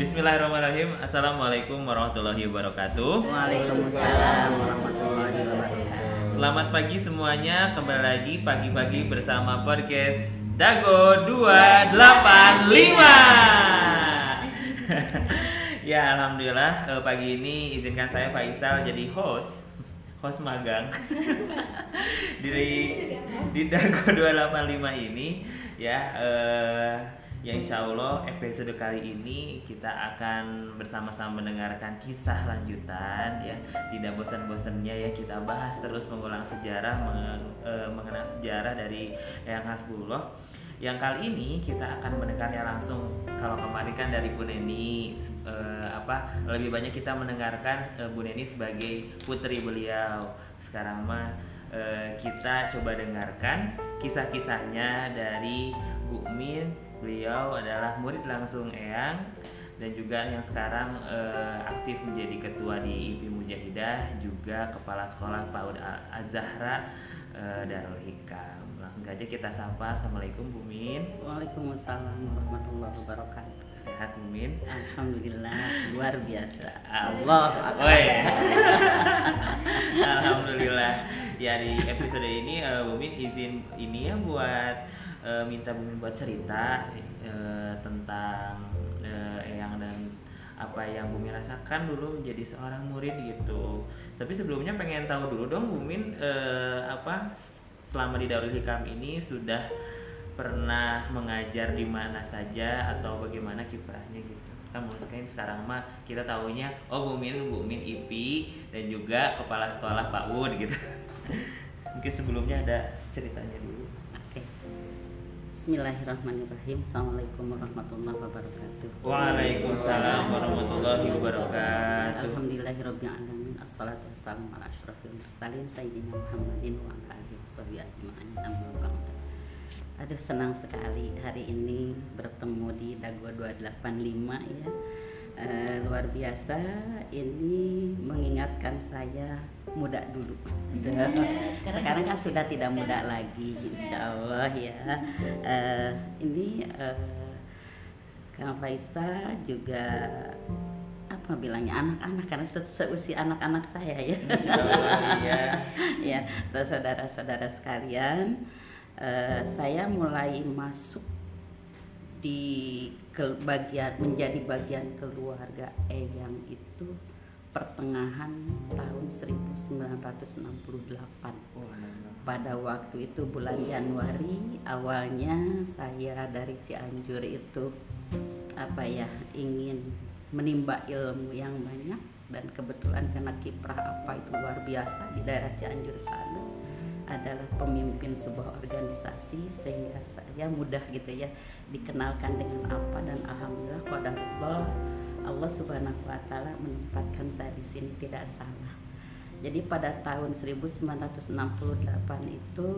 Bismillahirrahmanirrahim. Assalamualaikum warahmatullahi wabarakatuh. Waalaikumsalam warahmatullahi wabarakatuh. Selamat pagi semuanya. Kembali lagi pagi-pagi bersama podcast Dago 285. ya, alhamdulillah eh, pagi ini izinkan saya Faisal jadi host host magang di di Dago 285 ini ya eh, Ya insya Allah episode kali ini kita akan bersama-sama mendengarkan kisah lanjutan ya. Tidak bosan-bosannya ya kita bahas terus mengulang sejarah meng, e, mengenal sejarah dari Yang Hasbullah. Yang kali ini kita akan mendengarnya langsung. Kalau kemarin kan dari Bu Neni e, apa Lebih banyak kita mendengarkan e, Bu Neni sebagai putri beliau. Sekarang mah e, kita coba dengarkan kisah-kisahnya dari Bu Min Beliau adalah murid langsung Eyang dan juga yang sekarang uh, aktif menjadi ketua di IP Mujahidah juga kepala sekolah PAUD Azahra uh, Darul Hikam. Langsung aja kita sapa. Assalamualaikum Bu Min. Waalaikumsalam warahmatullahi wabarakatuh. Sehat Bu Min? Alhamdulillah luar biasa. Allah Alhamdulillah. Ya di episode ini uh, Bu Min izin ini ya buat e, minta Bumi buat cerita e, tentang e, Eyang dan apa yang Bumi rasakan dulu menjadi seorang murid gitu. Tapi sebelumnya pengen tahu dulu dong Bumi e, apa selama di Darul Hikam ini sudah pernah mengajar di mana saja atau bagaimana kiprahnya gitu? Kan mungkin sekarang mah kita tahunya oh Bumin Bumin IP dan juga kepala sekolah Pak Wud gitu. Mungkin sebelumnya ada ceritanya dulu Bismillahirrahmanirrahim. Assalamualaikum warahmatullahi wabarakatuh. Waalaikumsalam warahmatullahi wabarakatuh. Alhamdulillahirrabbilalamin. Assalatu wassalamu ala ashrafil mursalin Sayyidina Muhammadin wa ala alihi wa ajma'in. Amma Aduh senang sekali hari ini bertemu di Dago 285 ya uh, luar biasa ini mengingatkan saya muda dulu. Sekarang kan sudah tidak muda lagi insya Allah ya. Uh, ini uh, Kang Faisal juga apa bilangnya anak-anak karena seusia anak-anak saya ya. Ya ya saudara-saudara sekalian uh, saya mulai masuk di ke bagian menjadi bagian keluarga Eyang itu pertengahan tahun 1968 pada waktu itu bulan Januari awalnya saya dari Cianjur itu apa ya ingin menimba ilmu yang banyak dan kebetulan karena kiprah apa itu luar biasa di daerah Cianjur sana adalah pemimpin sebuah organisasi sehingga saya mudah gitu ya dikenalkan dengan apa dan alhamdulillah Allah Allah Subhanahu wa taala menempatkan saya di sini tidak salah. Jadi pada tahun 1968 itu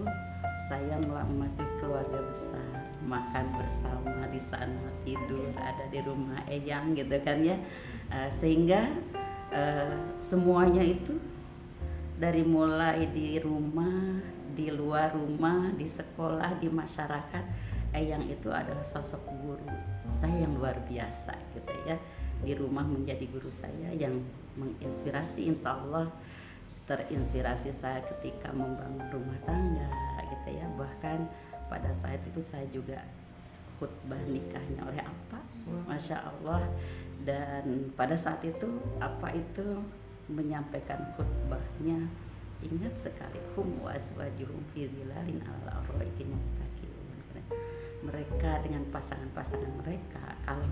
saya masuk keluarga besar, makan bersama di sana, tidur ada di rumah Eyang gitu kan ya. Uh, sehingga uh, semuanya itu dari mulai di rumah, di luar rumah, di sekolah, di masyarakat, Eyang itu adalah sosok guru saya yang luar biasa gitu ya. Di rumah menjadi guru saya yang menginspirasi insya Allah terinspirasi saya ketika membangun rumah tangga gitu ya. Bahkan pada saat itu saya juga khutbah nikahnya oleh apa masya Allah. Dan pada saat itu apa itu menyampaikan khutbahnya. Ingat sekali hum waswajuhum fi dhilalin ala mereka dengan pasangan-pasangan mereka kalau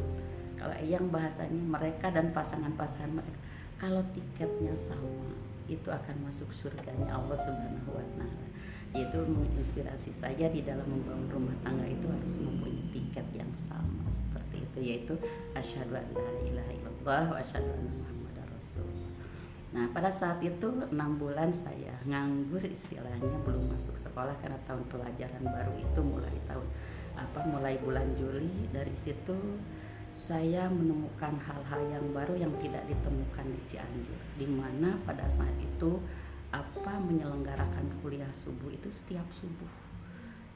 kalau yang bahasanya mereka dan pasangan-pasangan mereka kalau tiketnya sama itu akan masuk surganya Allah Subhanahu wa taala. Itu menginspirasi saya di dalam membangun rumah tangga itu harus mempunyai tiket yang sama seperti itu yaitu asyhadu an la ilaha illallah wa asyhadu anna muhammadar rasulullah Nah pada saat itu enam bulan saya nganggur istilahnya belum masuk sekolah karena tahun pelajaran baru itu mulai tahun apa mulai bulan Juli. Dari situ saya menemukan hal-hal yang baru yang tidak ditemukan di Cianjur di mana pada saat itu apa menyelenggarakan kuliah subuh itu setiap subuh.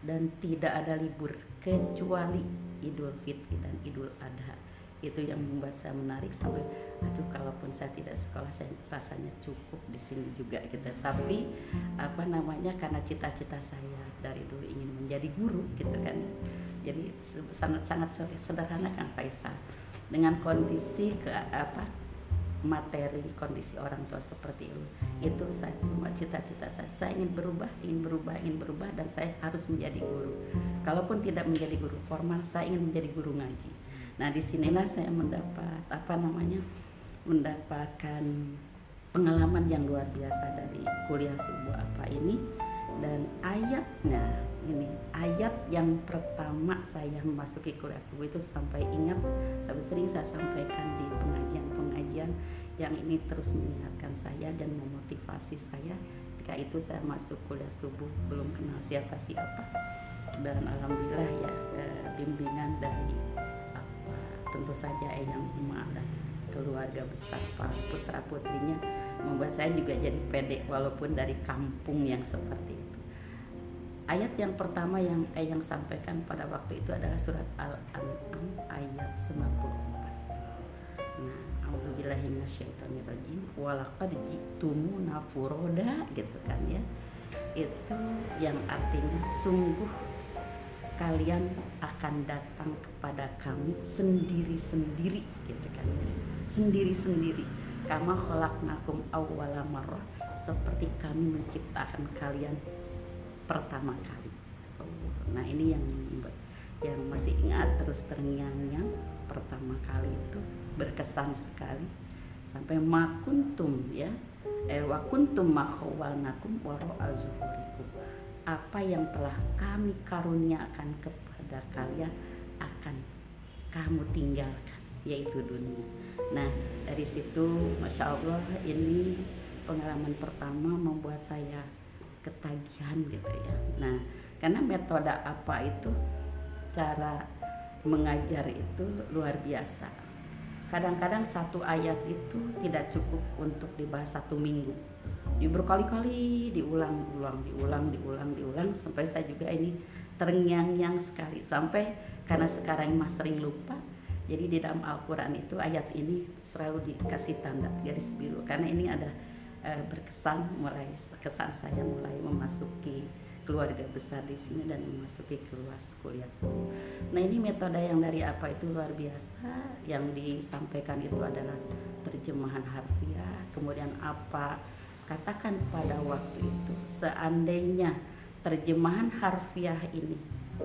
Dan tidak ada libur kecuali Idul Fitri dan Idul Adha itu yang membuat saya menarik sampai aduh kalaupun saya tidak sekolah saya rasanya cukup di sini juga gitu. Tapi apa namanya karena cita-cita saya dari dulu ingin menjadi guru gitu kan ya. Jadi sangat sangat sederhana kan Faisal. Dengan kondisi ke apa materi kondisi orang tua seperti itu itu saya cuma cita-cita saya. Saya ingin berubah ingin berubah ingin berubah dan saya harus menjadi guru. Kalaupun tidak menjadi guru formal saya ingin menjadi guru ngaji nah di sinilah saya mendapat apa namanya mendapatkan pengalaman yang luar biasa dari kuliah subuh apa ini. Dan ayatnya ini ayat yang pertama saya memasuki kuliah subuh itu sampai ingat sampai sering saya sampaikan di pengajian-pengajian yang ini terus mengingatkan saya dan memotivasi saya. Ketika itu saya masuk kuliah subuh belum kenal siapa siapa dan alhamdulillah ya eh, bimbingan dari tentu saja yang emak dan keluarga besar para putra putrinya membuat saya juga jadi pede walaupun dari kampung yang seperti itu. Ayat yang pertama yang eh yang sampaikan pada waktu itu adalah surat al-an'am ayat 94 A'udzubillahiminasyaitonirrajim Walaqad jitumuna furoda gitu kan ya. Itu yang artinya sungguh kalian akan datang kepada kami sendiri-sendiri gitu kan ya. Sendiri-sendiri. Kama khalaqnakum awwala marrah. Seperti kami menciptakan kalian pertama kali. Nah ini yang yang masih ingat terus terngiang-ngiang pertama kali itu berkesan sekali. Sampai makuntum ya eh wakuntum makhawalnakum waro azuhurikum apa yang telah kami karuniakan kepada kalian akan kamu tinggalkan yaitu dunia. Nah dari situ masya allah ini pengalaman pertama membuat saya ketagihan gitu ya. Nah karena metode apa itu cara mengajar itu luar biasa kadang-kadang satu ayat itu tidak cukup untuk dibahas satu minggu. Di berkali-kali diulang-ulang diulang diulang diulang sampai saya juga ini terngiang-ngiang sekali. Sampai karena sekarang mas sering lupa jadi di dalam Al-Quran itu ayat ini selalu dikasih tanda garis biru. Karena ini ada e, berkesan mulai kesan saya mulai memasuki keluarga besar di sini dan memasuki kelas kuliah. Nah ini metode yang dari apa itu luar biasa. Yang disampaikan itu adalah terjemahan harfiah, kemudian apa katakan pada waktu itu seandainya terjemahan harfiah ini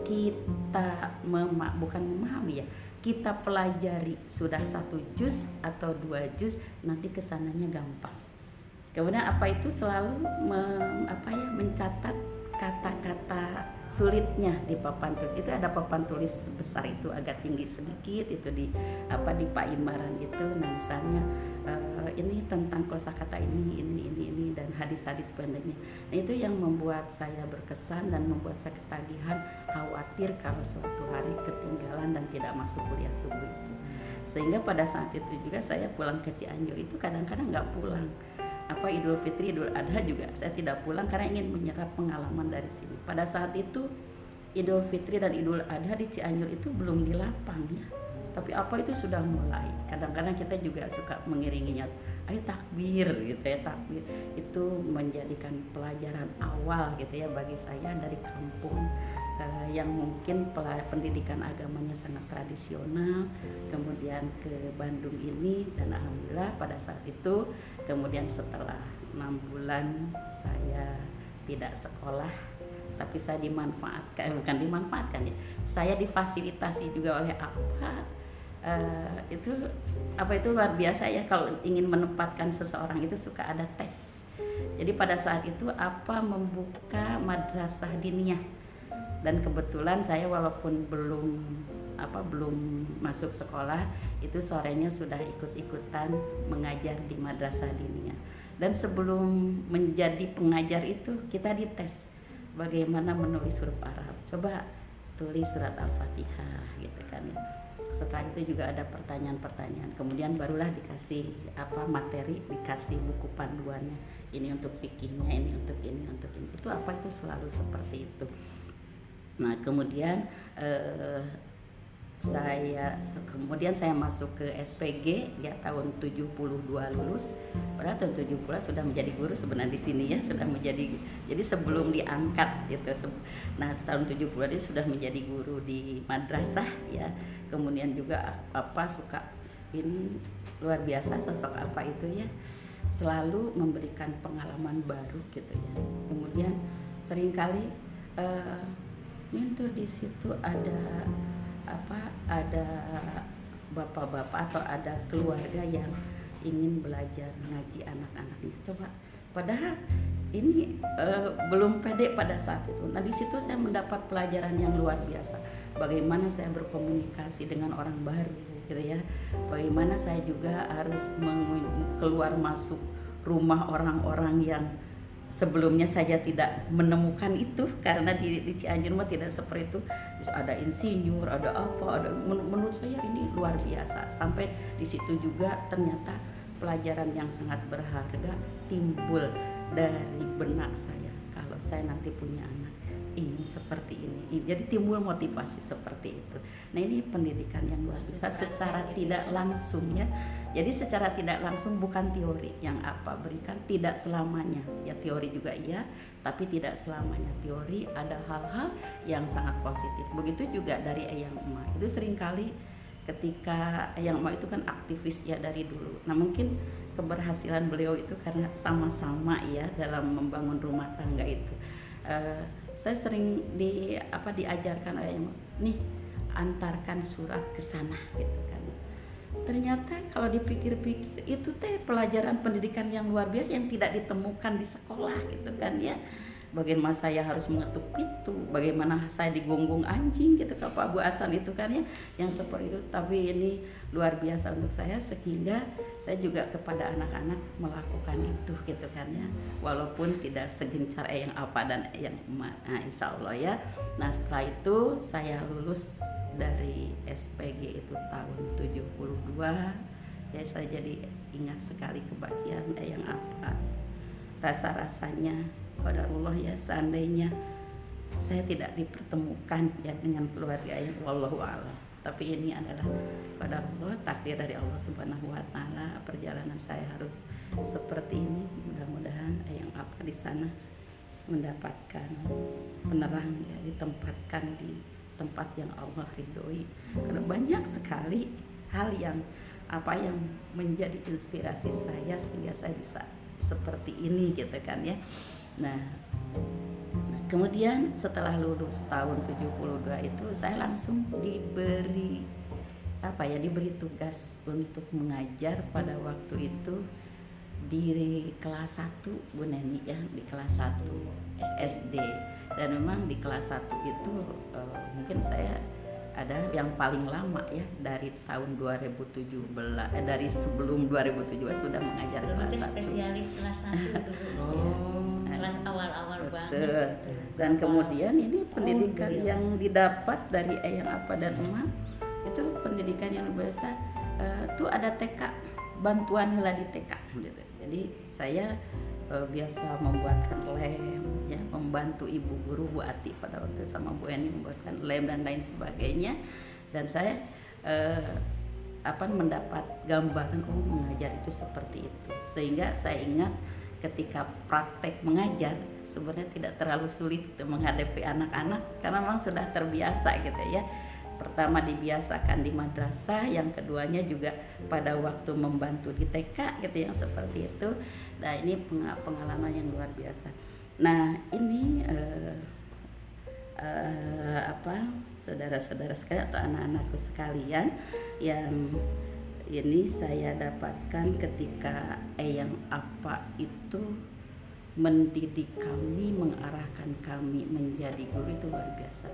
kita mema bukan memahami ya kita pelajari sudah satu juz atau dua juz nanti ke sananya gampang. Kemudian apa itu selalu mem, apa ya mencatat kata-kata sulitnya di papan tulis. Itu ada papan tulis besar itu agak tinggi sedikit itu di apa di paimaran itu nah misalnya uh, ini tentang kosakata ini ini ini ini dan hadis-hadis pendeknya. Nah itu yang membuat saya berkesan dan membuat saya ketagihan khawatir kalau suatu hari ketinggalan dan tidak masuk kuliah subuh itu. Sehingga pada saat itu juga saya pulang ke Cianjur itu kadang-kadang nggak pulang apa Idul Fitri Idul Adha juga saya tidak pulang karena ingin menyerap pengalaman dari sini. Pada saat itu Idul Fitri dan Idul Adha di Cianjur itu belum di lapang ya. Tapi apa itu sudah mulai. Kadang-kadang kita juga suka mengiringinya ayo takbir gitu ya takbir. Itu menjadikan pelajaran awal gitu ya bagi saya dari kampung uh, yang mungkin pendidikan agamanya sangat tradisional kemudian ke Bandung ini dan alhamdulillah pada saat itu kemudian setelah enam bulan saya tidak sekolah tapi saya dimanfaatkan bukan dimanfaatkan ya saya difasilitasi juga oleh apa uh, itu apa itu luar biasa ya kalau ingin menempatkan seseorang itu suka ada tes. Jadi pada saat itu apa membuka madrasah diniyah dan kebetulan saya walaupun belum apa belum masuk sekolah itu sorenya sudah ikut-ikutan mengajar di madrasah diniyah. Dan sebelum menjadi pengajar itu kita dites bagaimana menulis huruf Arab. Coba tulis surat al-fatihah gitu kan ya. Setelah itu juga ada pertanyaan-pertanyaan. Kemudian barulah dikasih apa materi dikasih buku panduannya. Ini untuk fikihnya ini untuk ini untuk ini. Itu apa? Itu selalu seperti itu Nah kemudian eh, saya kemudian saya masuk ke SPG ya tahun 72 lulus. Pada tahun 70 sudah menjadi guru sebenarnya di sini ya sudah menjadi jadi sebelum diangkat gitu. Nah tahun 70 dia sudah menjadi guru di madrasah ya. Kemudian juga apa suka ini luar biasa sosok apa itu ya. Selalu memberikan pengalaman baru gitu ya. Kemudian sering kali uh, mentor di situ ada apa ada bapak-bapak atau ada keluarga yang ingin belajar ngaji anak-anaknya coba padahal ini uh, belum pede pada saat itu. Nah di situ saya mendapat pelajaran yang luar biasa. Bagaimana saya berkomunikasi dengan orang baru, gitu ya. Bagaimana saya juga harus keluar masuk rumah orang-orang yang sebelumnya saja tidak menemukan itu karena di, di Cianjur mah tidak seperti itu. Ada insinyur ada apa ada menurut saya ini luar biasa. Sampai di situ juga ternyata pelajaran yang sangat berharga timbul dari benak saya saya nanti punya anak ingin seperti ini. Jadi timbul motivasi seperti itu. Nah ini pendidikan yang luar biasa secara tidak langsung ya. Jadi secara tidak langsung bukan teori yang apa berikan tidak selamanya. Ya teori juga iya tapi tidak selamanya. Teori ada hal-hal yang sangat positif. Begitu juga dari Eyang Emak. Itu sering kali ketika Eyang Emak itu kan aktivis ya dari dulu. Nah mungkin keberhasilan beliau itu karena sama-sama ya dalam membangun rumah tangga itu. Uh, saya sering di apa diajarkan oleh nih antarkan surat ke sana gitu kan. Ternyata kalau dipikir-pikir itu teh pelajaran pendidikan yang luar biasa yang tidak ditemukan di sekolah gitu kan ya bagaimana saya harus mengetuk pintu, bagaimana saya digonggong anjing gitu ke Pak Bu Asan itu kan ya, yang seperti itu. Tapi ini luar biasa untuk saya sehingga saya juga kepada anak-anak melakukan itu gitu kan ya, walaupun tidak segencar yang apa dan yang emak. Nah, insya Allah ya. Nah setelah itu saya lulus dari SPG itu tahun 72 ya saya jadi ingat sekali kebahagiaan yang apa rasa-rasanya Allah ya seandainya saya tidak dipertemukan ya dengan keluarga yang wallahu a'lam. Tapi ini adalah pada Allah takdir dari Allah Subhanahu wa taala. Perjalanan saya harus seperti ini. Mudah-mudahan yang apa di sana mendapatkan penerang ya ditempatkan di tempat yang Allah ridhoi. Karena banyak sekali hal yang apa yang menjadi inspirasi saya sehingga saya bisa seperti ini gitu kan ya. Nah, nah kemudian setelah lulus tahun 72 itu saya langsung diberi apa ya diberi tugas untuk mengajar pada waktu itu di kelas 1 Bu Neni ya di kelas 1 SD dan memang di kelas 1 itu uh, mungkin saya adalah yang paling lama ya dari tahun 2017 eh, dari sebelum 2017 sudah mengajar kelas 1 spesialis kelas 1 dulu. Oh kelas awal-awal banget. Dan kemudian ini pendidikan oh, yang didapat dari Eyang Apa dan Emak itu pendidikan yang biasa uh, tuh ada TK bantuan hela di TK gitu. jadi saya uh, biasa membuatkan lem ya membantu ibu guru Bu Ati pada waktu sama Bu Eni membuatkan lem dan lain sebagainya. Dan saya uh, apa mendapat gambaran oh mengajar itu seperti itu. Sehingga saya ingat ketika praktek mengajar sebenarnya tidak terlalu sulit gitu menghadapi anak-anak karena memang sudah terbiasa gitu ya pertama dibiasakan di madrasah yang keduanya juga pada waktu membantu di TK gitu yang seperti itu nah ini pengalaman yang luar biasa nah ini uh, uh, apa saudara-saudara sekalian atau anak-anakku sekalian yang ini saya dapatkan ketika Eyang Apa itu mendidik kami, mengarahkan kami menjadi guru itu luar biasa.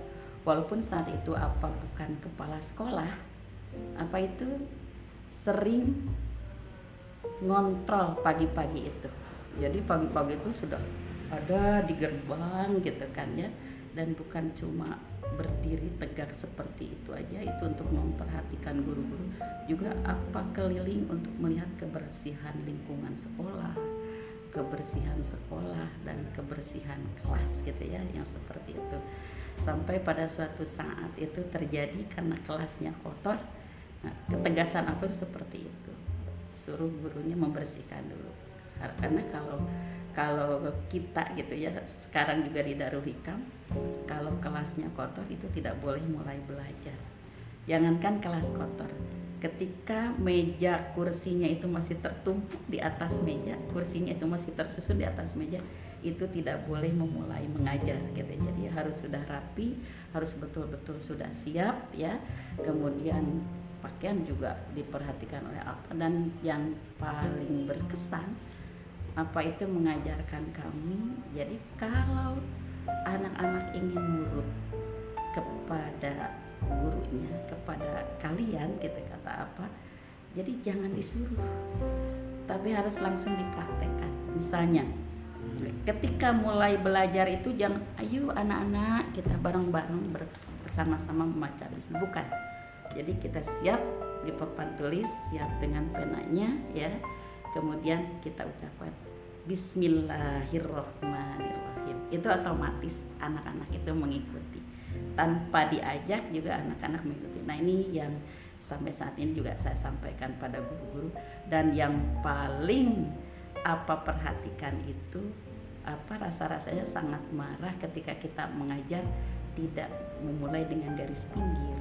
Walaupun saat itu apa bukan kepala sekolah, apa itu sering ngontrol pagi-pagi itu. Jadi pagi-pagi itu sudah ada di gerbang gitu kan ya, dan bukan cuma berdiri tegak seperti itu aja itu untuk memperhatikan guru-guru. Juga apa keliling untuk melihat kebersihan lingkungan sekolah kebersihan sekolah dan kebersihan kelas gitu ya yang seperti itu sampai pada suatu saat itu terjadi karena kelasnya kotor nah, ketegasan aku itu seperti itu. Suruh gurunya membersihkan dulu. Karena kalau kalau kita gitu ya sekarang juga di Darul Hikam kalau kelasnya kotor itu tidak boleh mulai belajar. Jangankan kelas kotor ketika meja kursinya itu masih tertumpuk di atas meja kursinya itu masih tersusun di atas meja itu tidak boleh memulai mengajar gitu. Jadi harus sudah rapi harus betul-betul sudah siap ya. Kemudian pakaian juga diperhatikan oleh apa dan yang paling berkesan apa itu mengajarkan kami jadi kalau anak-anak ingin nurut kepada gurunya kepada kalian kita kata apa jadi jangan disuruh. Tapi harus langsung dipraktekkan. Misalnya ketika mulai belajar itu jangan ayo anak-anak kita bareng-bareng bersama-sama membaca bismillah bukan. Jadi kita siap di papan tulis siap dengan penanya ya. Kemudian kita ucapkan Bismillahirrohmanirrohim. Itu otomatis anak-anak itu mengikuti tanpa diajak juga anak-anak mengikuti nah ini yang sampai saat ini juga saya sampaikan pada guru-guru dan yang paling apa perhatikan itu apa rasa-rasanya sangat marah ketika kita mengajar tidak memulai dengan garis pinggir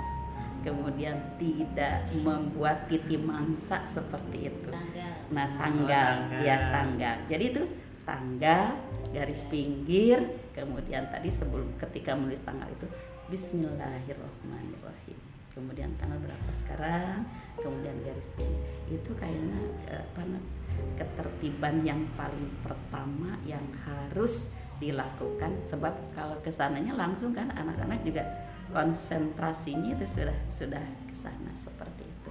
kemudian tidak membuat titi mangsa seperti itu. Tanggal. Nah, tanggal, oh, ya tanggal. Jadi itu tanggal, garis pinggir, kemudian tadi sebelum ketika menulis tanggal itu Bismillahirrahmanirrahim. Kemudian tanggal berapa sekarang, kemudian garis pinggir. Itu kayaknya eh, apa ketertiban yang paling pertama yang harus dilakukan sebab kalau ke sananya langsung kan anak-anak juga konsentrasinya itu sudah sudah ke sana seperti itu.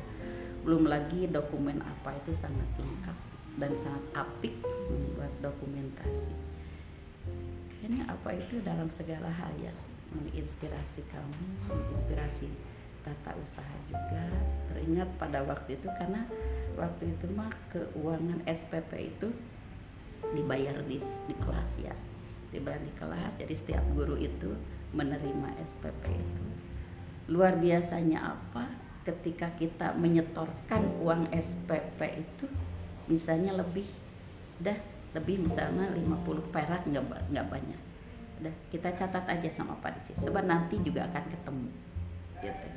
Belum lagi dokumen apa itu sangat lengkap dan sangat apik membuat dokumentasi. Kayaknya apa itu dalam segala hal ya menginspirasi kami, menginspirasi tata usaha juga. Teringat pada waktu itu karena waktu itu mah keuangan SPP itu dibayar di, di kelas ya dibayar di kelas jadi setiap guru itu menerima SPP itu. Luar biasanya apa? Ketika kita menyetorkan uang SPP itu misalnya lebih dah lebih misalnya 50 perak nggak nggak banyak. Kita catat aja sama Pak Disi. Sebab nanti juga akan ketemu. Gitu.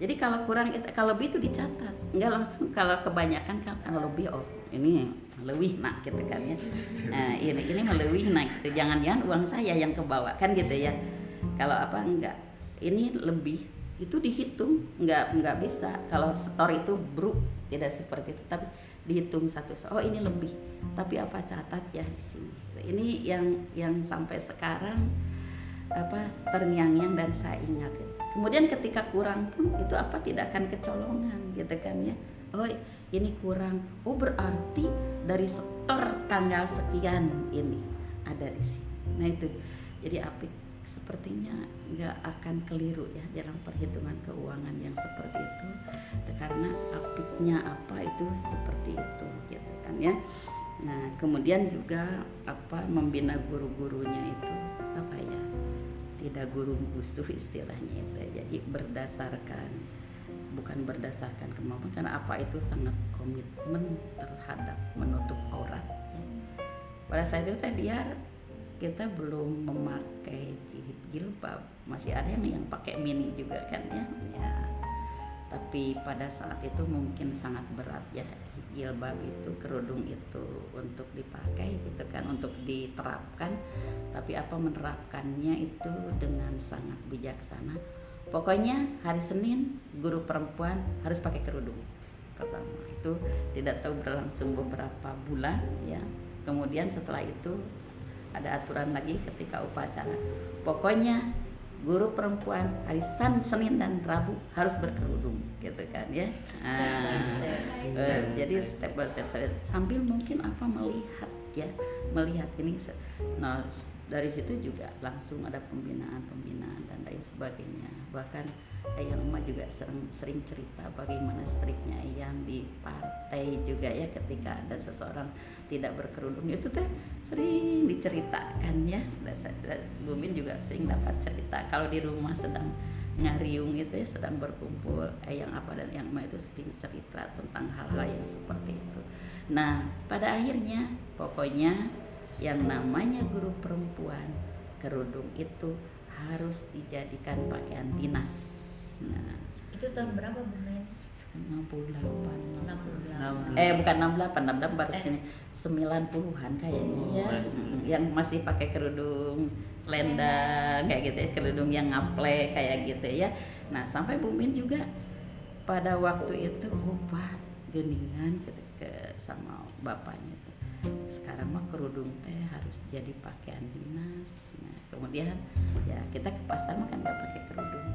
Jadi kalau kurang kalau lebih itu dicatat, nggak langsung kalau kebanyakan kan kalau lebih oh ini lebih nak gitu kan ya. Nah, ini ini melewih nak gitu. Jangan-jangan uang saya yang kebawa kan gitu ya kalau apa enggak ini lebih itu dihitung nggak nggak bisa kalau store itu bruk tidak seperti itu tapi dihitung satu oh ini lebih tapi apa catat ya di sini ini yang yang sampai sekarang apa terngiang-ngiang dan saya ingatin. Kemudian ketika kurang pun itu apa tidak akan kecolongan gitu kan ya. Oh ini kurang. Oh berarti dari store tanggal sekian ini ada di sini. Nah itu. Jadi apik. Sepertinya nggak akan keliru ya dalam perhitungan keuangan yang seperti itu. Karena apiknya apa itu seperti itu gitu kan ya nah kemudian juga apa membina guru-gurunya itu apa ya tidak guru gusuh istilahnya itu jadi berdasarkan bukan berdasarkan kemampuan karena apa itu sangat komitmen terhadap menutup aurat ya. pada saat itu tadi dia kita belum memakai jilbab. Masih ada yang yang pakai mini juga kan ya ya. Tapi pada saat itu mungkin sangat berat ya jilbab itu kerudung itu untuk dipakai gitu kan untuk diterapkan. Tapi apa menerapkannya itu dengan sangat bijaksana. Pokoknya hari Senin guru perempuan harus pakai kerudung pertama. Itu tidak tahu berlangsung beberapa bulan ya. Kemudian setelah itu ada aturan lagi ketika upacara. Pokoknya guru perempuan hari San, Senin dan Rabu harus berkerudung gitu kan ya? Nah, uh, jadi step by step sambil mungkin apa melihat ya melihat ini nah dari situ juga langsung ada pembinaan-pembinaan dan lain sebagainya. Bahkan Eyang Emak juga sering, sering cerita bagaimana striknya Eyang di partai juga ya ketika ada seseorang tidak berkerudung. Itu teh sering diceritakan ya. Bumin juga sering dapat cerita kalau di rumah sedang ngariung itu ya sedang berkumpul Eyang apa dan Eyang Emak itu sering cerita tentang hal-hal yang seperti itu. Nah pada akhirnya pokoknya yang namanya guru perempuan kerudung itu harus dijadikan pakaian dinas. Nah, itu tahun berapa Bu 68 68 eh bukan 68 68 baru eh. sini 90-an kayaknya. Ya oh, yang masih pakai kerudung selendang kayak gitu ya kerudung yang ngaple kayak gitu ya. Nah sampai Bumin juga pada waktu itu lupa geningan gitu ke sama bapaknya tuh. Sekarang mah kerudung teh harus jadi pakaian dinas. Nah kemudian ya kita ke pasar mah kan nggak pakai kerudung.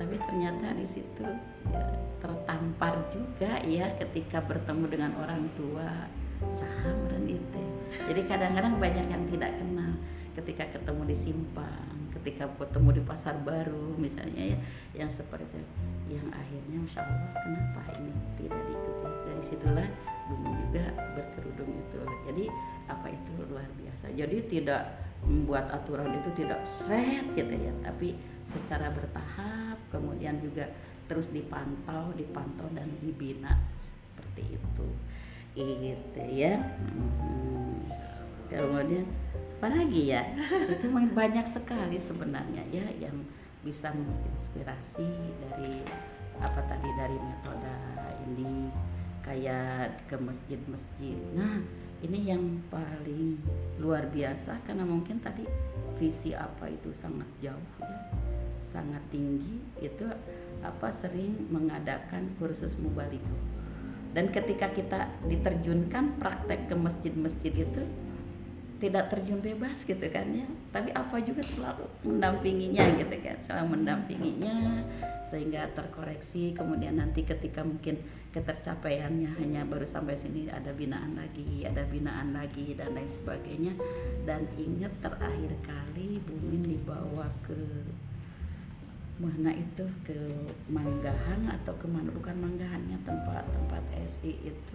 Tapi ternyata di situ ya tertampar juga ya ketika bertemu dengan orang tua. Saham dan itu jadi kadang-kadang banyak yang tidak kenal ketika ketemu di simpang ketika ketemu di pasar baru misalnya ya yang seperti itu. Yang akhirnya masya Allah kenapa ini tidak diikuti? Dari situlah bumi juga berkerudung itu. Jadi apa itu? Luar biasa. Jadi tidak membuat aturan itu tidak seret gitu ya. Tapi secara bertahap kemudian juga terus dipantau dipantau dan dibina seperti itu. Gitu ya. Hmm. kemudian apa lagi ya itu banyak sekali sebenarnya ya yang bisa menginspirasi dari apa tadi dari metode ini kayak ke masjid-masjid. Nah, ini yang paling luar biasa karena mungkin tadi visi apa itu sangat jauh ya, sangat tinggi itu apa sering mengadakan kursus mubaligo. Dan ketika kita diterjunkan praktek ke masjid-masjid itu tidak terjun bebas gitu kan ya. Tapi apa juga selalu mendampinginya gitu kan selalu mendampinginya sehingga terkoreksi. Kemudian nanti ketika mungkin ketercapaiannya hanya baru sampai sini ada binaan lagi ada binaan lagi dan lain sebagainya. Dan ingat terakhir kali Bumin dibawa ke mana itu ke Manggahan atau ke mana bukan Manggahannya tempat tempat SI itu.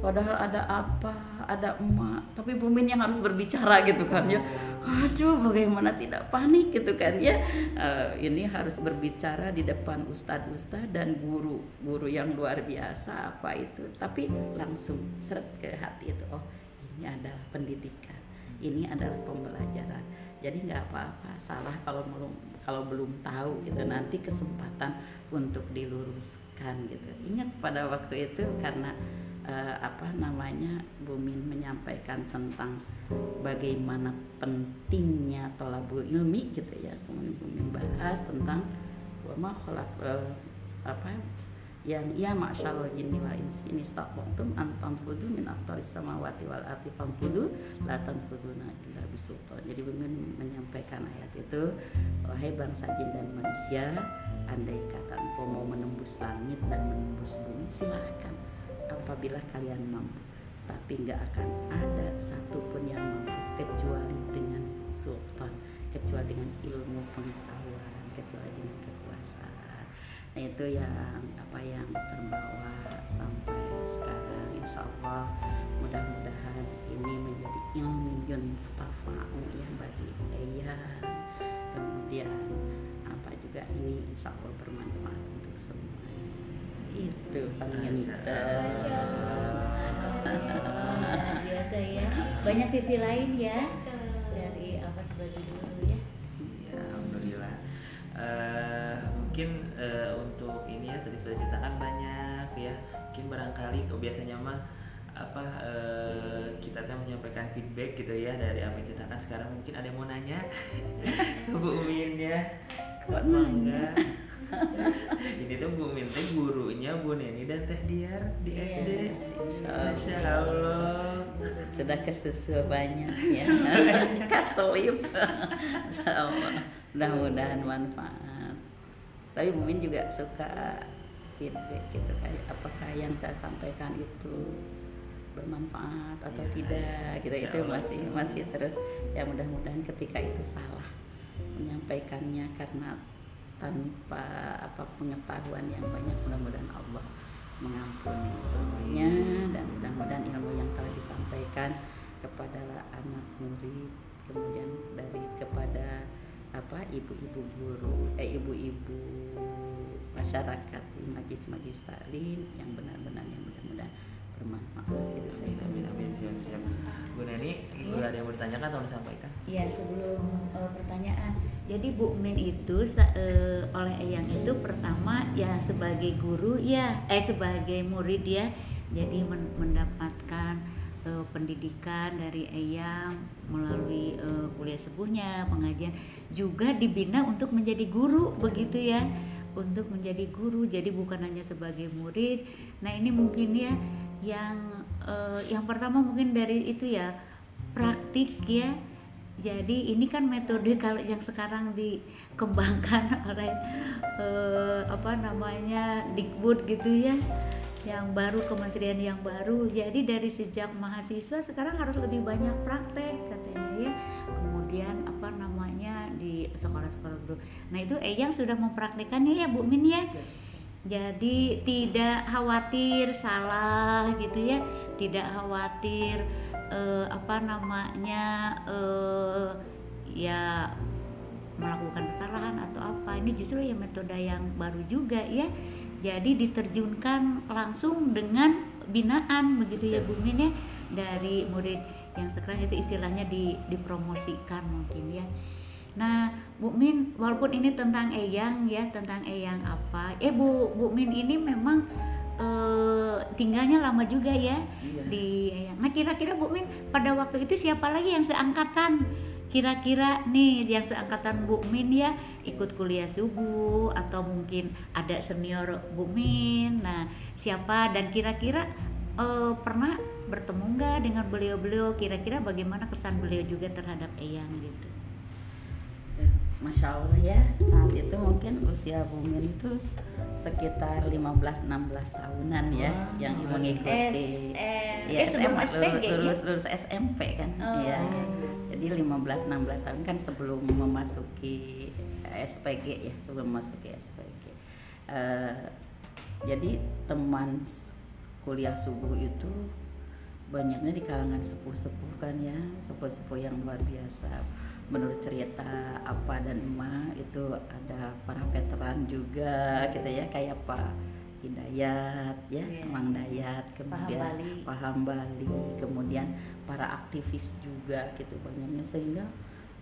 Padahal ada apa ada emak tapi Bumin yang harus berbicara gitu kan ya. Aduh bagaimana tidak panik gitu kan ya. Uh, ini harus berbicara di depan ustadz-ustadz dan guru guru yang luar biasa apa itu. Tapi langsung seret ke hati itu oh ini adalah pendidikan ini adalah pembelajaran. Jadi nggak apa-apa salah kalau kalau belum tahu gitu nanti kesempatan untuk diluruskan gitu. Ingat pada waktu itu karena uh, apa namanya Bumin menyampaikan tentang bagaimana pentingnya tolabul ilmi gitu ya. Kemudian Bumin bahas tentang wama uh, apa yang ia masyarul jinni wal insi. Ini staqtum an tanfudu min aqtaris samawati wal ardi fanfudu la tanfuduna illa bisultan. Jadi Bumin menyampaikan ayat itu wahai bangsa jin dan manusia andai kata engkau mau menembus langit dan menembus bumi silahkan apabila kalian mampu tapi nggak akan ada satupun yang mampu kecuali dengan sultan kecuali dengan ilmu pengetahuan kecuali dengan kekuasaan nah itu yang apa yang terbawa sampai sekarang insya Allah. Mudah-mudahan ini menjadi ilmu yuntafa'u ya bagi Eyang kemudian apa juga ini insya Allah bermanfaat untuk semua itu pengen biasa ya. Banyak sisi lain ya. Dari apa sebagai dulu ya. Ya alhamdulillah. Uh, mungkin uh, untuk ini ya tadi sudah ceritakan banyak ya. Mungkin barangkali kok biasanya mah apa uh, kita tuh menyampaikan feedback gitu ya dari apa yang ceritakan sekarang mungkin ada yang mau nanya? Ke Bu Umin ya. Kuat mangga ini tuh Bu Umin teh gurunya Bu Neni dan Teh Diar di yeah. SD Masya Allah. Sudah kesusu banyak ya. Kaselip Masya Allah. Mudah-mudahan manfaat tapi Mumin juga suka feedback gitu kayak apakah yang saya sampaikan itu bermanfaat atau Iya, tidak? gitu Insya itu Allah. masih masih terus. Ya mudah-mudahan ketika itu salah menyampaikannya karena tanpa apa pengetahuan yang banyak mudah-mudahan Allah mengampuni semuanya. Dan mudah-mudahan ilmu yang telah disampaikan kepada anak murid kemudian dari kepada apa ibu-ibu guru eh ibu-ibu masyarakat di majlis-majlis taklim yang benar-benar yang mudah-mudahan bermanfaat. Itu saya Amin, amin, siap, siap. Bu Neni, Ibu ada yang mau ditanyakan atau disampaikan? Ya sebelum eh, pertanyaan, jadi Bu Min itu eh, oleh Eyang itu pertama ya sebagai guru ya, eh sebagai murid ya, jadi men- mendapatkan eh, pendidikan dari Eyang melalui eh, kuliah subuhnya, pengajian, juga dibina untuk menjadi guru begitu ya, untuk menjadi guru. Jadi bukan hanya sebagai murid. Nah ini mungkin ya yang eh, yang pertama mungkin dari itu ya praktik ya jadi ini kan metode kalau yang sekarang dikembangkan oleh eh, apa namanya Dikbud gitu ya yang baru kementerian yang baru. Jadi dari sejak mahasiswa sekarang harus lebih banyak praktek katanya ya. Kemudian apa namanya di sekolah-sekolah guru nah itu Eyang sudah mempraktekannya ya Bu Min ya? Jadi tidak khawatir salah gitu ya. Tidak khawatir eh, apa namanya eh, ya melakukan kesalahan atau apa. Ini justru ya metode yang baru juga ya jadi diterjunkan langsung dengan binaan begitu ya Bu Min ya dari murid yang sekarang itu istilahnya di, dipromosikan mungkin ya Nah, Bu Min, walaupun ini tentang Eyang ya, tentang Eyang apa? Eh, Bu Bu Min ini memang eh, tinggalnya lama juga ya Iya. di Eyang. Nah, kira-kira Bu Min pada waktu itu siapa lagi yang seangkatan? Kira-kira nih yang seangkatan Bu Min ya ikut kuliah subuh atau mungkin ada senior Bu Min. Nah, siapa dan kira-kira eh, pernah bertemu nggak dengan beliau-beliau? Kira-kira bagaimana kesan beliau juga terhadap Eyang gitu? Masya Allah ya saat itu mungkin usia Bumin itu sekitar 15-16 tahunan ya Wah, yang S- mengikuti eh, ya eh, SMA, SPG ya? lulus, lulus SMP kan Oh. ya jadi 15-16 tahun kan sebelum memasuki SPG ya sebelum memasuki SPG Eh, jadi teman kuliah subuh itu banyaknya di kalangan sepuh-sepuh kan ya sepuh-sepuh yang luar biasa menurut cerita apa dan emak itu ada para veteran juga gitu ya kayak Pak Hidayat ya Iya. Mang Dayat kemudian Bali. Paham Bali kemudian para aktivis juga gitu banyaknya sehingga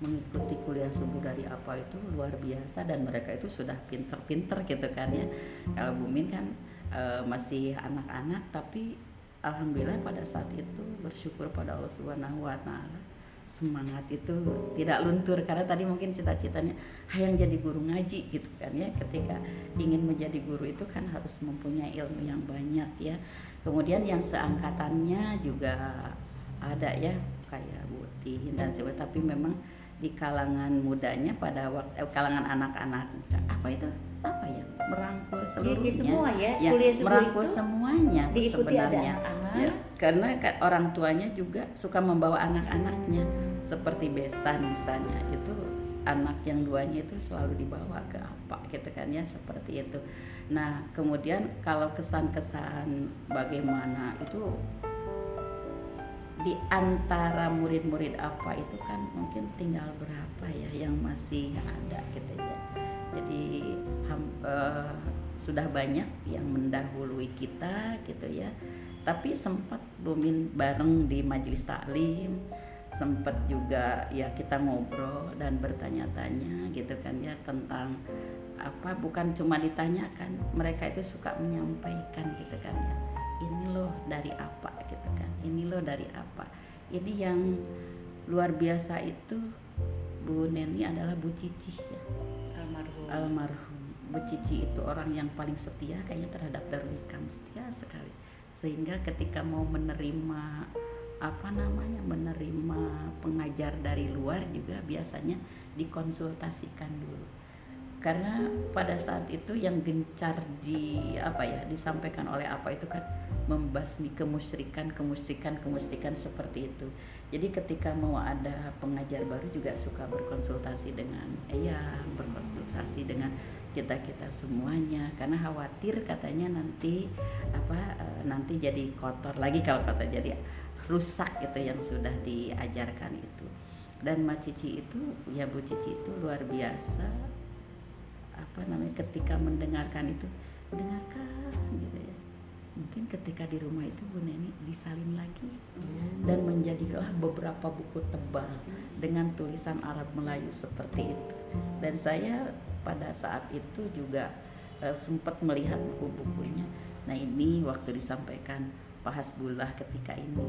mengikuti kuliah subuh dari apa itu luar biasa dan mereka itu sudah pinter-pinter gitu kan ya. Kalau Bumin kan eh, masih anak-anak tapi alhamdulillah pada saat itu bersyukur pada Allah Subhanahu wa taala semangat itu tidak luntur. Karena tadi mungkin cita-citanya hayang jadi guru ngaji gitu kan ya. Ketika ingin menjadi guru itu kan harus mempunyai ilmu yang banyak ya. Kemudian yang seangkatannya juga ada ya kayak Butin dan sebagainya tapi memang di kalangan mudanya pada waktu eh, kalangan anak-anak apa itu? Apa ya? Merangkul seluruhnya. semua ya, ya kuliah merangkul itu semuanya diikuti ada. sebenarnya. Ya, karena kan orang tuanya juga suka membawa anak-anaknya. Seperti besan misalnya itu anak yang duanya itu selalu dibawa ke apa gitu kan ya seperti itu. Nah kemudian kalau kesan-kesan bagaimana itu di antara murid-murid apa itu kan mungkin tinggal berapa ya yang masih ada gitu ya. Jadi ham- eh, sudah banyak yang mendahului kita gitu ya. Tapi sempat bumin bareng di majelis taklim sempat juga ya kita ngobrol dan bertanya-tanya gitu kan ya tentang apa bukan cuma ditanyakan mereka itu suka menyampaikan gitu kan ya. Ini loh dari apa? gitu ini loh dari apa? Ini yang luar biasa itu Bu Neni adalah Bu Cici ya. Almarhum. Almarhum. Bu Cici itu orang yang paling setia kayaknya terhadap Darul Hikam setia sekali. Sehingga ketika mau menerima apa namanya menerima pengajar dari luar juga biasanya dikonsultasikan dulu karena pada saat itu yang gencar di apa ya disampaikan oleh apa itu kan membasmi kemusyrikan kemusyrikan kemusyrikan seperti itu. Jadi ketika mau ada pengajar baru juga suka berkonsultasi dengan eyang berkonsultasi dengan kita kita semuanya. Karena khawatir katanya nanti apa eh, nanti jadi kotor lagi kalau kata jadi rusak gitu yang sudah diajarkan itu. Dan Ma Cici itu ya Bu Cici itu luar biasa apa namanya ketika mendengarkan itu dengarkan gitu ya. Mungkin ketika di rumah itu Bu Neni disalin lagi dan menjadilah beberapa buku tebal dengan tulisan Arab Melayu seperti itu. Dan saya pada saat itu juga uh, sempat melihat buku-bukunya. Nah ini waktu disampaikan Pak Hasbullah ketika ini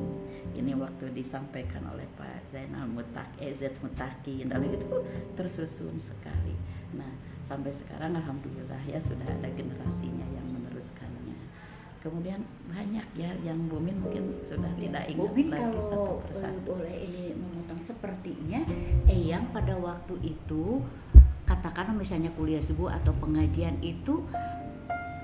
ini waktu disampaikan oleh Pak Zainal Mutaki eh, Z Mutaki lalu itu tersusun sekali. Nah sampai sekarang alhamdulillah ya sudah ada generasinya yang meneruskannya. Kemudian banyak ya yang Bumin mungkin sudah ya, tidak ingat Bumin lagi kalau satu persatu. boleh ini memotong sepertinya Eyang pada waktu itu katakanlah misalnya kuliah subuh atau pengajian itu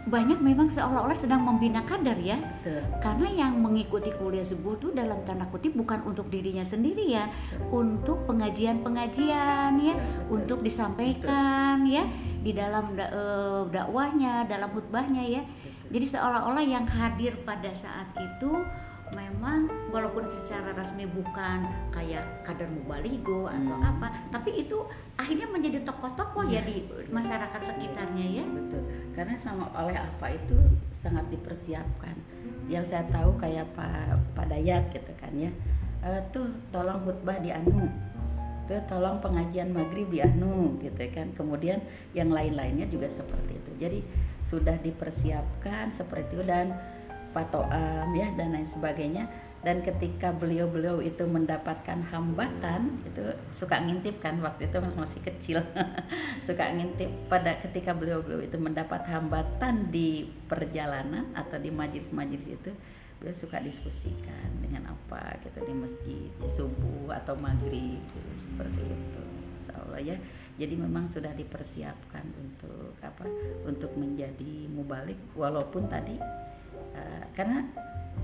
banyak memang seolah-olah sedang membina kader ya. Betul. karena yang mengikuti kuliah subuh itu dalam tanda kutip bukan untuk dirinya sendiri ya untuk pengajian-pengajian ya Betul. untuk disampaikan ya di dalam da eh, dakwahnya dalam khutbahnya ya. Jadi seolah-olah yang hadir pada saat itu memang walaupun secara resmi bukan kayak kader mubaligo atau Hmm. apa tapi itu akhirnya menjadi tokoh-tokoh ya di masyarakat sekitarnya ya. betul. Karena sama oleh apa itu sangat dipersiapkan. Yang saya tahu kayak Pak Pak Dayat gitu kan ya. Eh, tuh tolong khutbah di anu. Tuh tolong pengajian maghrib di anu gitu kan. Kemudian yang lain-lainnya juga seperti itu. Jadi sudah dipersiapkan seperti itu dan Pak Toam ya dan lain sebagainya. Dan ketika beliau-beliau itu mendapatkan hambatan itu suka ngintip kan waktu itu masih kecil. Suka ngintip pada ketika beliau-beliau itu mendapat hambatan di perjalanan atau di majelis-majelis itu beliau suka diskusikan dengan apa gitu di masjid ya, subuh atau maghrib gitu, seperti itu ya. Jadi memang sudah dipersiapkan untuk apa untuk menjadi mubalik walaupun tadi eh, karena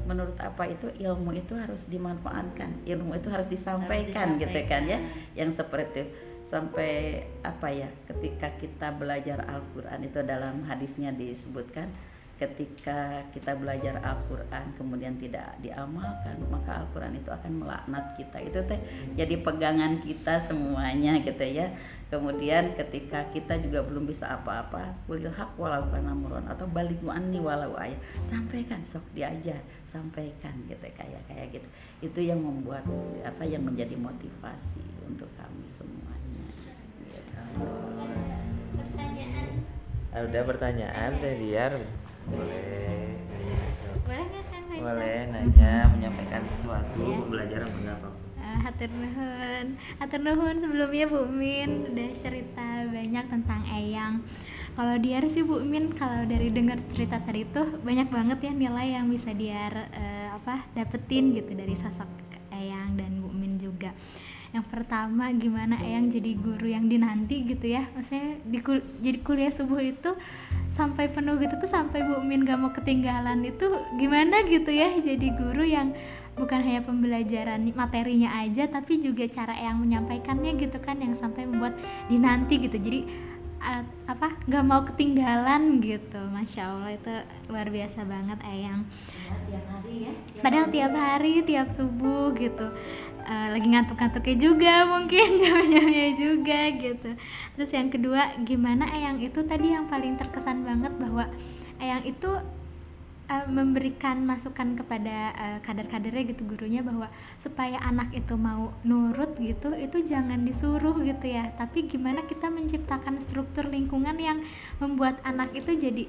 menurut apa itu ilmu itu harus dimanfaatkan ilmu itu harus disampaikan, gitu kan ya yang seperti itu. Sampai apa ya ketika kita belajar Al-Qur'an itu dalam hadisnya disebutkan ketika kita belajar Al-Qur'an kemudian tidak diamalkan maka Al-Qur'an itu akan melaknat kita. Itu teh jadi pegangan kita semuanya gitu ya. Kemudian ketika kita juga belum bisa apa-apa kulil haq walau kana murun atau balik anni walau ayat sampaikan sok diajar sampaikan gitu kayak kayak gitu. Itu yang membuat apa yang menjadi motivasi untuk kami semuanya. Gitu. ada pertanyaan teh Diar boleh boleh nggak kan Faisal? boleh nanya menyampaikan sesuatu Iya. pembelajaran benda apa Eh, hatur nuhun. Hatur nuhun sebelumnya Bu Min. Udah cerita banyak tentang Eyang. Kalau Diar sih Bu Min kalau dari dengar cerita tadi tuh banyak banget ya nilai yang bisa Diar eh, apa dapetin gitu dari sosok Eyang dan Bu Min juga yang pertama gimana Eyang jadi guru yang dinanti gitu ya. Maksudnya di kul- jadi kuliah subuh itu sampai penuh gitu tuh sampai Bu Min gak mau ketinggalan itu gimana gitu ya jadi guru yang bukan hanya pembelajaran materinya aja tapi juga cara yang menyampaikannya gitu kan yang sampai membuat dinanti gitu. Jadi uh, apa nggak mau ketinggalan gitu. Masya allah itu luar biasa banget Eyang. Tiap hari ya. Padahal tiap hari tiap subuh gitu uh, lagi ngantuk-ngantuknya juga mungkin jam-jamnya juga gitu. Terus yang kedua gimana Eyang? Itu tadi yang paling terkesan banget bahwa Eyang itu uh, memberikan masukan kepada uh, kader-kadernya gitu gurunya bahwa supaya anak itu mau nurut gitu itu jangan disuruh gitu ya. Tapi gimana kita menciptakan struktur lingkungan yang membuat anak itu jadi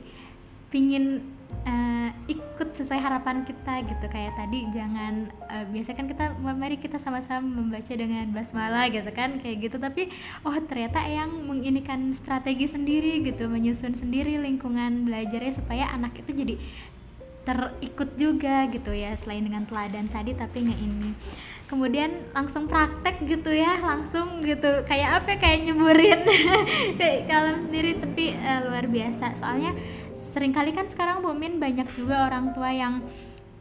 pingin uh, ikut sesuai harapan kita gitu. Kayak tadi jangan uh, biasanya kan kita mari kita sama-sama membaca dengan basmalah gitu kan kayak gitu. Tapi oh ternyata yang menginikan strategi sendiri gitu menyusun sendiri lingkungan belajarnya supaya anak itu jadi terikut juga gitu ya selain dengan teladan tadi tapi nggak ini kemudian langsung praktek gitu ya langsung gitu. Kayak apa ya, kayak nyeburin. Kayak kalau sendiri tapi uh, luar biasa. Soalnya sering kali kan sekarang Bu Min banyak juga orang tua yang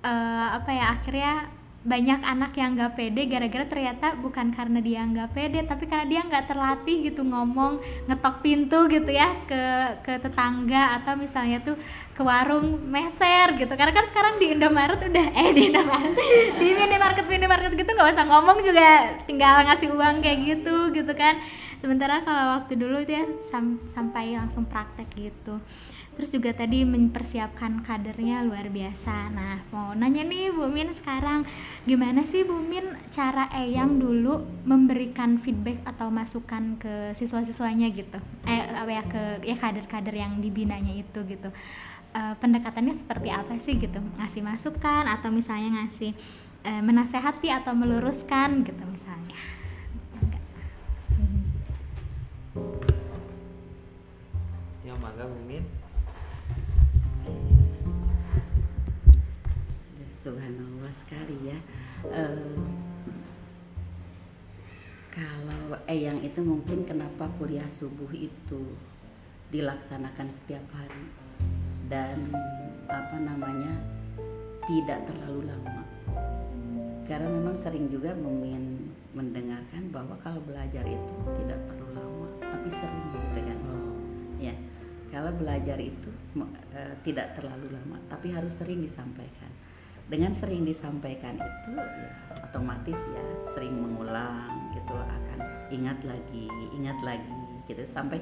uh, apa ya akhirnya banyak anak yang nggak pede gara-gara ternyata bukan karena dia nggak pede tapi karena dia nggak terlatih gitu ngomong ngetok pintu gitu ya ke ke tetangga atau misalnya tuh ke warung meser gitu. Karena kan sekarang di Indomaret udah eh di Indomaret di minimarket minimarket gitu nggak usah ngomong juga tinggal ngasih uang kayak gitu gitu kan. Sementara kalau waktu dulu itu ya sam sampai langsung praktek gitu terus juga tadi mempersiapkan kadernya luar biasa. Nah mau nanya nih Bu Min sekarang gimana sih Bu Min cara Eyang dulu memberikan feedback atau masukan ke siswa-siswanya gitu? Eh apa ya ke ya kader-kader yang dibinanya itu gitu. Uh, pendekatannya seperti apa sih gitu? Ngasih masukan atau misalnya ngasih uh, menasehati atau meluruskan gitu misalnya? Ya mangga Bu subhanallah sekali ya. Uh, kalau Eyang itu mungkin kenapa kuliah subuh itu dilaksanakan setiap hari dan apa namanya tidak terlalu lama. Karena memang sering juga Mumin mendengarkan bahwa kalau belajar itu tidak perlu lama tapi sering gitu kan. Ya kalau belajar itu uh, tidak terlalu lama tapi harus sering disampaikan dengan sering disampaikan itu ya otomatis ya sering mengulang gitu akan ingat lagi ingat lagi gitu. Sampai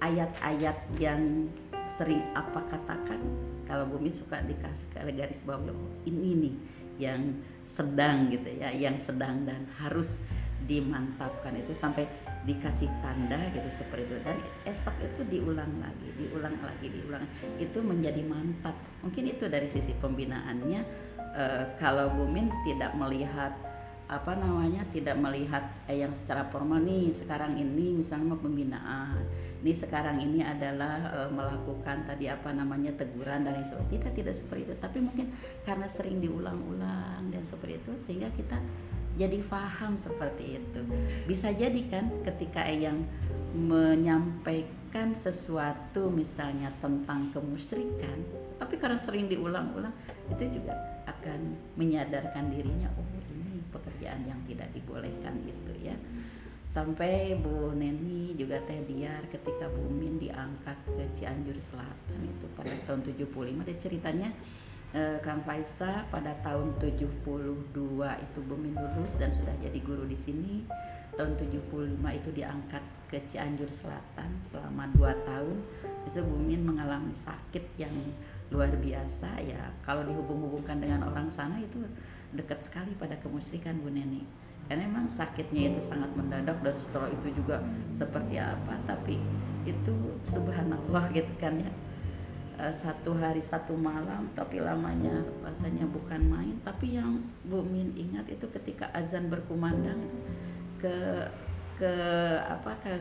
ayat-ayat yang sering apa katakan kalau bumi suka dikasih ke garis bawah oh, ini nih yang sedang gitu ya yang sedang dan harus dimantapkan itu. Sampai dikasih tanda gitu seperti itu. Dan esok itu diulang lagi diulang lagi diulang. Itu menjadi mantap. Mungkin itu dari sisi pembinaannya Eh, kalau Bumin tidak melihat apa namanya tidak melihat eh, yang secara formal nih sekarang ini misalnya pembinaan ini sekarang ini adalah eh, melakukan tadi apa namanya teguran dan sebagainya. Tidak tidak seperti itu tapi mungkin karena sering diulang-ulang dan seperti itu sehingga kita jadi faham seperti itu. Bisa jadi kan ketika yang menyampaikan sesuatu misalnya tentang kemusyrikan tapi karena sering diulang-ulang itu juga akan menyadarkan dirinya oh ini pekerjaan yang tidak dibolehkan itu ya. Sampai Bu Neni juga Teh Diar ketika Bu Min diangkat ke Cianjur Selatan itu pada tahun 75 ada ceritanya eh, Kang Faisa pada tahun 72 itu Bu Min lulus dan sudah jadi guru di sini. Tahun 75 itu diangkat ke Cianjur Selatan selama 2 tahun. Itu Bu Min mengalami sakit yang luar biasa ya. Kalau dihubung-hubungkan dengan orang sana itu dekat sekali pada kemusyrikan Bu Neni. Karena memang sakitnya itu sangat mendadak dan setelah itu juga seperti apa. Tapi itu subhanallah gitu kan ya. Eh, satu hari satu malam tapi lamanya rasanya bukan main. Tapi yang Bu Min ingat itu ketika azan berkumandang ke ke apa ke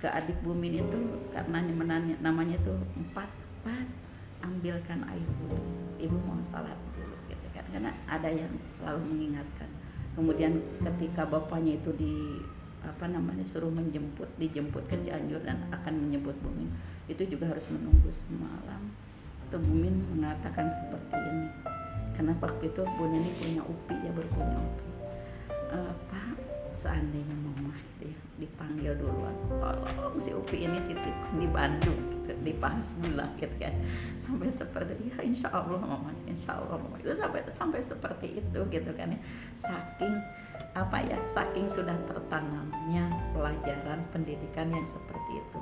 ke adik Bu Min itu karena namanya itu empat empat ambilkan air wudhu ibu mau salat dulu gitu kan. Karena ada yang selalu mengingatkan. Kemudian ketika bapaknya itu di apa namanya suruh menjemput dijemput ke Cianjur dan akan menyebut Bumin itu juga harus menunggu semalam. Itu Bumin mengatakan seperti ini. Karena waktu itu Bu Nini punya upi ya berpunya upi. E, Pak seandainya mama gitu ya dipanggil duluan. Tolong si Upi ini titipkan di Bandung gitu. Di Pasmula gitu kan. Sampai seperti ya insya Allah mama insya Allah mama. Itu sampai sampai seperti itu gitu kan ya. Saking apa ya saking sudah tertanamnya pelajaran pendidikan yang seperti itu.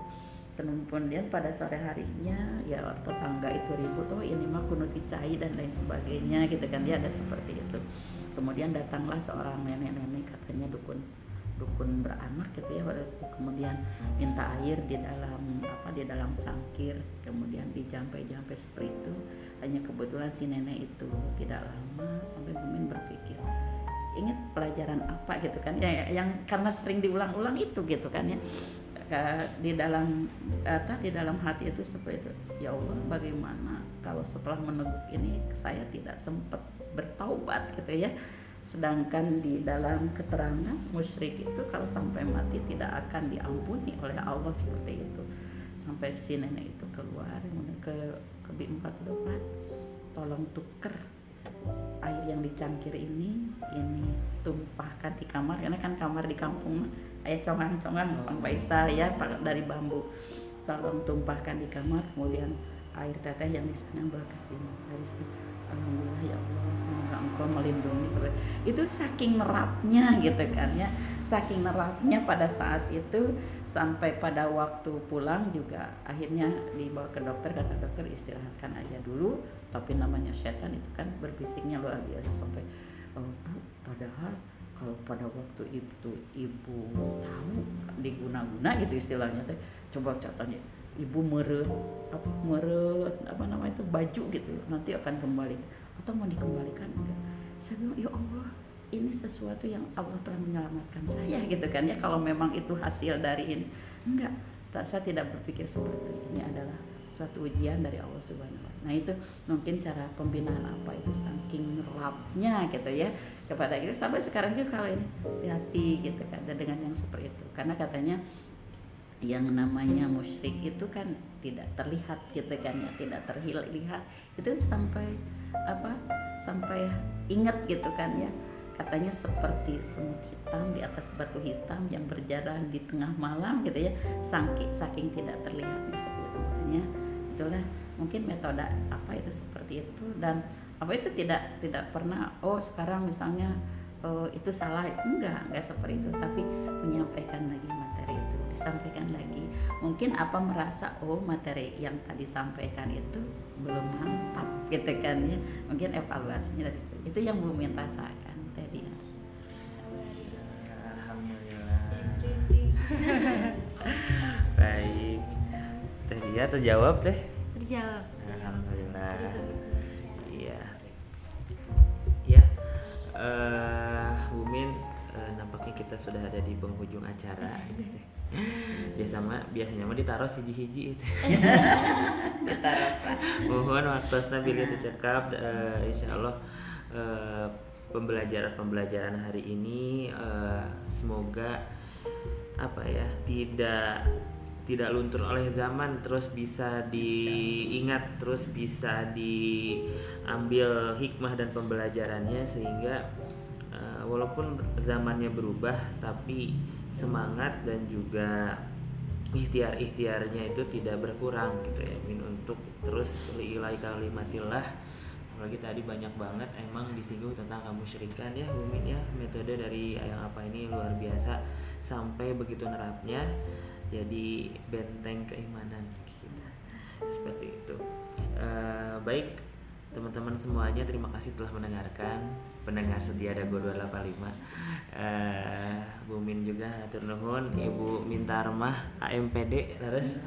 Kemudian pada sore harinya ya tetangga itu ribut oh ini mah kunut cai dan lain sebagainya gitu kan. Dia ada seperti itu. Kemudian datanglah seorang nenek-nenek katanya dukun dukun beranak gitu ya kemudian minta air di dalam apa di dalam cangkir kemudian dijampe-jampe seperti itu. Hanya kebetulan si nenek itu tidak lama sampai Bumin berpikir ingat pelajaran apa? gitu kan. Ya yang karena sering diulang-ulang itu gitu kan ya. Di dalam apa di dalam hati itu seperti itu. Ya Allah bagaimana kalau setelah meneguk ini saya tidak sempat bertaubat? gitu ya sedangkan di dalam keterangan musyrik itu kalau sampai mati tidak akan diampuni oleh Allah seperti itu. Sampai si nenek itu keluar kemudian ke ke empat Pak tolong tuker air yang dicangkir ini ini tumpahkan di kamar. Karena kan kamar di kampung ayah congang-congang Bang Faisal ya dari bambu. Tolong tumpahkan di kamar kemudian air teteh yang di sana bawa ke sini. Dari situ Alhamdulillah ya Allah semoga engkau melindungi seperti itu saking neratnya gitu kan ya. Saking neratnya pada saat itu sampai pada waktu pulang juga akhirnya dibawa ke dokter kata dokter istirahatkan aja dulu tapi namanya setan itu kan berbisiknya luar biasa sampai oh, bu padahal kalau pada waktu itu ibu tahu diguna-guna gitu istilahnya teh coba contohnya ibu meret apa meret apa namanya itu baju gitu nanti akan kembali. Atau mau dikembalikan? Enggak. Saya bilang ya Allah ini sesuatu yang Allah telah menyelamatkan saya gitu kan ya kalau memang itu hasil dari ini. Enggak. Saya tidak berpikir seperti ini adalah suatu ujian dari Allah Subhanahu wa. Nah, itu mungkin cara pembinaan apa itu saking rapnya gitu ya kepada kita. Sampai sekarang juga kalau ini hati gitu kan dan dengan yang seperti itu. Karena katanya yang namanya musyrik itu kan tidak terlihat gitu kan ya tidak terlihat. Itu sampai apa sampai ingat gitu kan ya. Katanya seperti semut hitam di atas batu hitam yang berjalan di tengah malam gitu ya saking saking tidak terlihatnya seperti itu makanya itulah mungkin metode apa itu seperti itu. Dan apa itu tidak tidak pernah oh sekarang misalnya oh, itu salah enggak enggak seperti itu. Tapi menyampaikan lagi disampaikan lagi mungkin apa merasa oh materi yang tadi sampaikan itu belum mantap gitu kan ya mungkin evaluasinya dari situ itu yang belum rasakan tadi ya Alhamdulillah. Baik. Teh dia terjawab teh. Terjawab. Alhamdulillah. Iya. Ya. Eh, Bumin eh, nampaknya kita sudah ada di penghujung acara. Biasa mah biasanya mah ditaruh hiji-hiji itu. Mohon waktu bila tercekap eh, insya Allah eh, pembelajaran-pembelajaran hari ini eh, semoga apa ya tidak tidak luntur oleh zaman terus bisa diingat terus bisa diambil hikmah dan pembelajarannya sehingga eh, walaupun zamannya berubah tapi semangat dan juga ikhtiar-ikhtiarnya itu tidak berkurang gitu ya Min untuk terus liilai kalimatillah. Apalagi tadi banyak banget emang disinggung tentang kamu syirikan ya Bumin ya. Metode dari yang apa ini luar biasa sampai begitu nerapnya jadi benteng keimanan kita. Seperti itu. Eh, baik teman-teman semuanya terima kasih telah mendengarkan. Pendengar setia Dago 285 eh Bu Min juga atur nuhun. Ibu Mintarmah AMPD terus?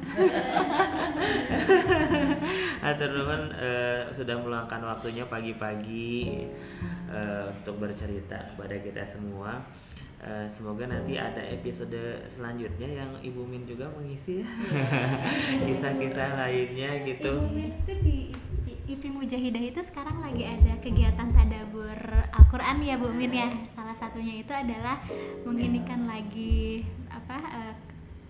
Atur nuhun eh, sudah meluangkan waktunya pagi-pagi eh, untuk bercerita kepada kita semua. Eh, semoga nanti ada episode selanjutnya yang Ibu Min juga mengisi. Kisah-kisah lainnya gitu. Ibu Min itu di IP Mujahidah itu sekarang lagi ada kegiatan tadabur Al-Quran ya Bu Min ya Salah satunya itu adalah menginikan lagi apa eh,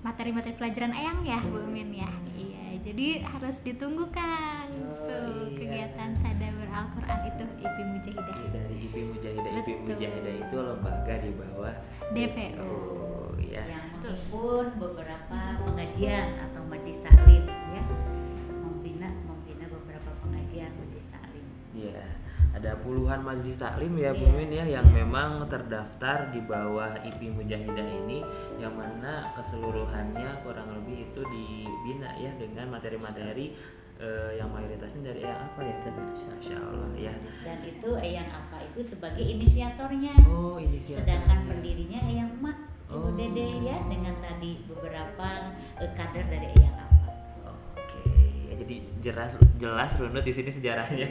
materi-materi pelajaran Eyang ya Bu Min ya Iya jadi harus ditunggu kan Oh, tuh iya. kegiatan tadabur Al-Quran itu IP Mujahidah Dari IP Mujahidah, IP Betul. Mujahidah itu lembaga di bawah DPO Oh ya. yang menghimpun beberapa pengajian Iya, ada puluhan majelis taklim ya Bu Iya. Min ya yang memang terdaftar di bawah IP Mujahidah ini yang mana keseluruhannya kurang lebih itu dibina ya dengan materi-materi eh, yang mayoritasnya dari yang apa ya tadi? Masya Allah ya. dan itu yang apa itu sebagai inisiatornya Oh, inisiatornya. sedangkan pendirinya yang mak Oh. dede ya dengan tadi beberapa eh, kader dari yang ya, jadi jelas jelas runut di sini sejarahnya.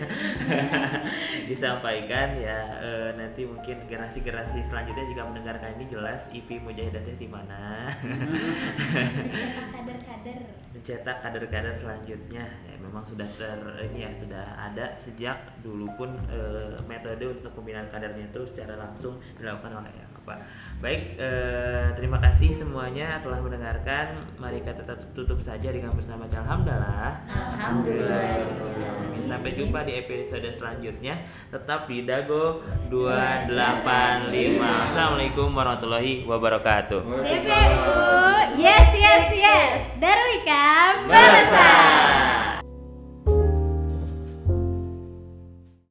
Disampaikan ya eh, nanti mungkin generasi-generasi selanjutnya jika mendengarkan ini jelas IP Mujahidah teh di mana. Mencetak kader-kader. Mencetak kader-kader selanjutnya. Ya memang sudah ter ini ya sudah ada sejak dulu pun eh, metode untuk pembinaan kadernya itu secara langsung dilakukan oleh yang apa baik eh, terima kasih semuanya telah mendengarkan. Mari kita tetap tutup saja dengan bersama alhamdulillah. Alhamdulillah. sampai jumpa di episode selanjutnya. Tetap di Dago 285 Assalamualaikum warahmatullahi wabarakatuh. DPU yes yes yes. Darul Ikam Balasan.